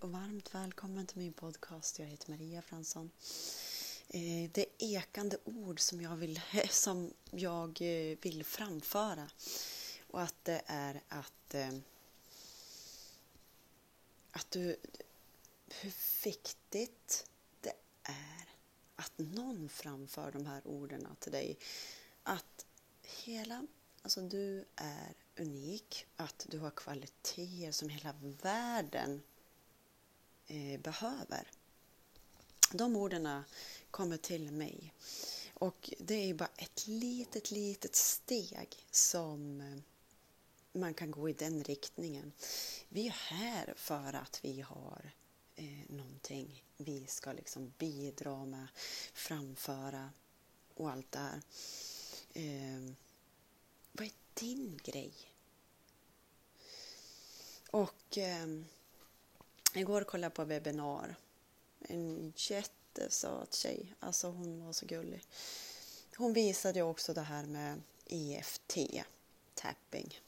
och varmt välkommen till min podcast. Jag heter Maria Fransson. Eh, det är ekande ord som jag vill, som jag eh, vill framföra. Och att det är att, eh, att du, hur viktigt det är att någon framför de här orden till dig. Att hela, alltså du är unik, att du har kvaliteter som hela världen eh, behöver. De orden kommer till mig. Och det är bara ett litet, litet steg som eh, man kan gå i den riktningen. Vi är här för att vi har eh, någonting vi ska liksom bidra med, framföra och allt det här. Eh, vad är din grej? Och eh, igår kollade jag på webbinar. En jättesöt tjej. Alltså hon var så gullig. Hon visade också det här med EFT, tapping.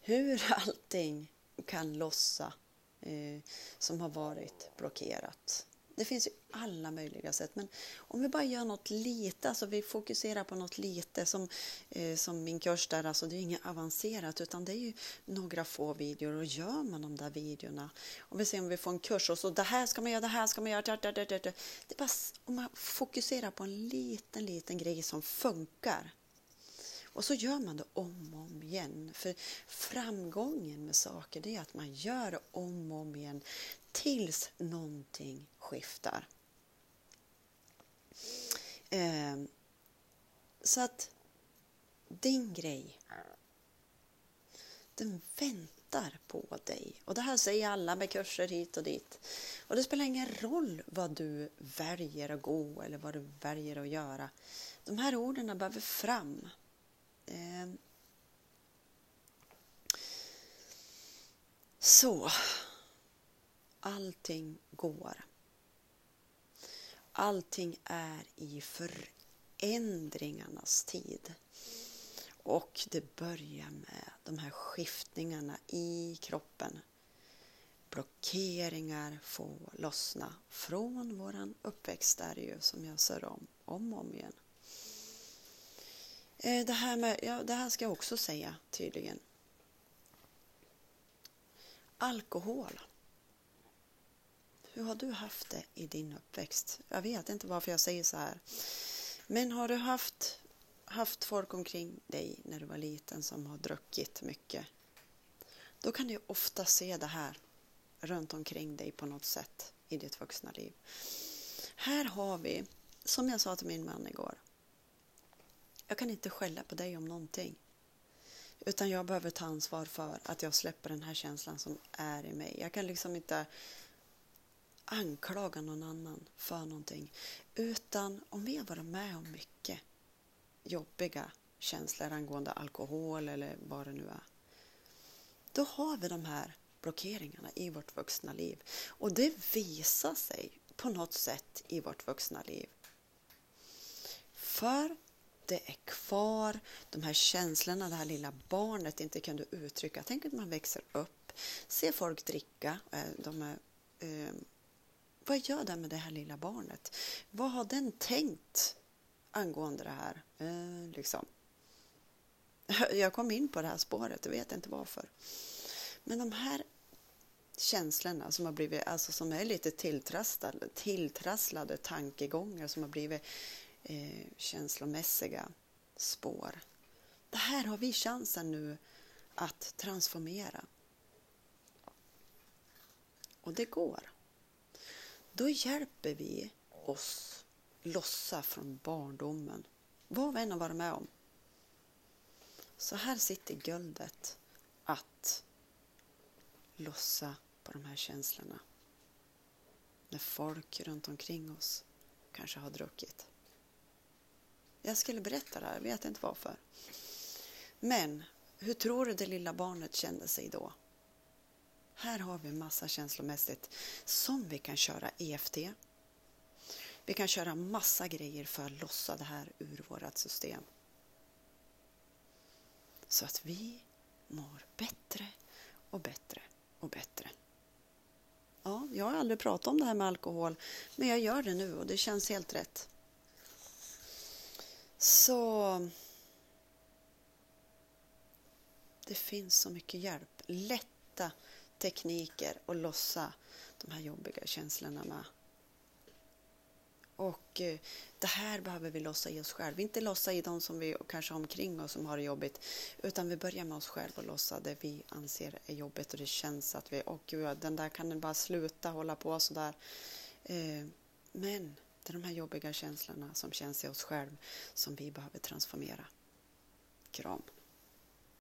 Hur allting kan lossa eh, som har varit blockerat. Det finns ju alla möjliga sätt. Men om vi bara gör något lite, alltså vi fokuserar på något lite som, eh, som min kurs där, alltså det är inget avancerat utan det är ju några få videor och gör man de där videorna, om vi ser om vi får en kurs och så det här ska man göra, det här ska man göra, det, det, det, det. det är bara om man fokuserar på en liten, liten grej som funkar och så gör man det om och om igen. För framgången med saker det är att man gör det om och om igen tills någonting skiftar. Eh, så att din grej, den väntar på dig. Och det här säger alla med kurser hit och dit. Och det spelar ingen roll vad du väljer att gå eller vad du väljer att göra. De här orden behöver fram. Eh, så, allting går. Allting är i förändringarnas tid. Och det börjar med de här skiftningarna i kroppen. Blockeringar får lossna från våran uppväxt där ju som jag sör om, om och om igen. Eh, det här, med, ja, det här ska jag också säga tydligen. Alkohol. Hur har du haft det i din uppväxt? Jag vet inte varför jag säger så här. Men har du haft, haft folk omkring dig när du var liten som har druckit mycket? Då kan du ofta se det här runt omkring dig på något sätt i ditt vuxna liv. Här har vi, som jag sa till min man igår, jag kan inte skälla på dig om någonting. Utan jag behöver ta ansvar för att jag släpper den här känslan som är i mig. Jag kan liksom inte anklaga någon annan för någonting. Utan om vi har varit med om mycket jobbiga känslor angående alkohol eller vad det nu är. Då har vi de här blockeringarna i vårt vuxna liv. Och det visar sig på något sätt i vårt vuxna liv. För det är kvar, de här känslorna det här lilla barnet inte kunde uttrycka. Tänk att man växer upp, ser folk dricka, eh, de är, eh, vad gör den med det här lilla barnet? Vad har den tänkt angående det här? Eh, liksom. Jag kom in på det här spåret, jag vet inte varför. Men de här känslorna som har blivit, alltså som är lite tilltrasslade, tilltrasslade tankegångar som har blivit eh, känslomässiga spår. Det här har vi chansen nu att transformera. Och det går. Då hjälper vi oss lossa från barndomen. Vad vi än har varit med om. Så här sitter guldet att lossa på de här känslorna. När folk runt omkring oss kanske har druckit. Jag skulle berätta det här, vet inte varför. Men hur tror du det lilla barnet kände sig då? Här har vi massa känslomässigt som vi kan köra EFT. Vi kan köra massa grejer för att lossa det här ur vårt system. Så att vi mår bättre och bättre och bättre. jag har aldrig pratat om det här med alkohol, men jag gör det nu och det känns helt rätt. Så det finns så mycket hjälp. Lätta tekniker och lossa de här jobbiga känslorna med. Och eh, det här behöver vi lossa i oss själva. Inte lossa i de som vi kanske har omkring oss som har det jobbigt. Utan vi börjar med oss själva och lossa det vi anser är jobbigt och det känns att vi, åh gud, den där kan den bara sluta hålla på sådär. Eh, men det är de här jobbiga känslorna som känns i oss själva som vi behöver transformera. Kram.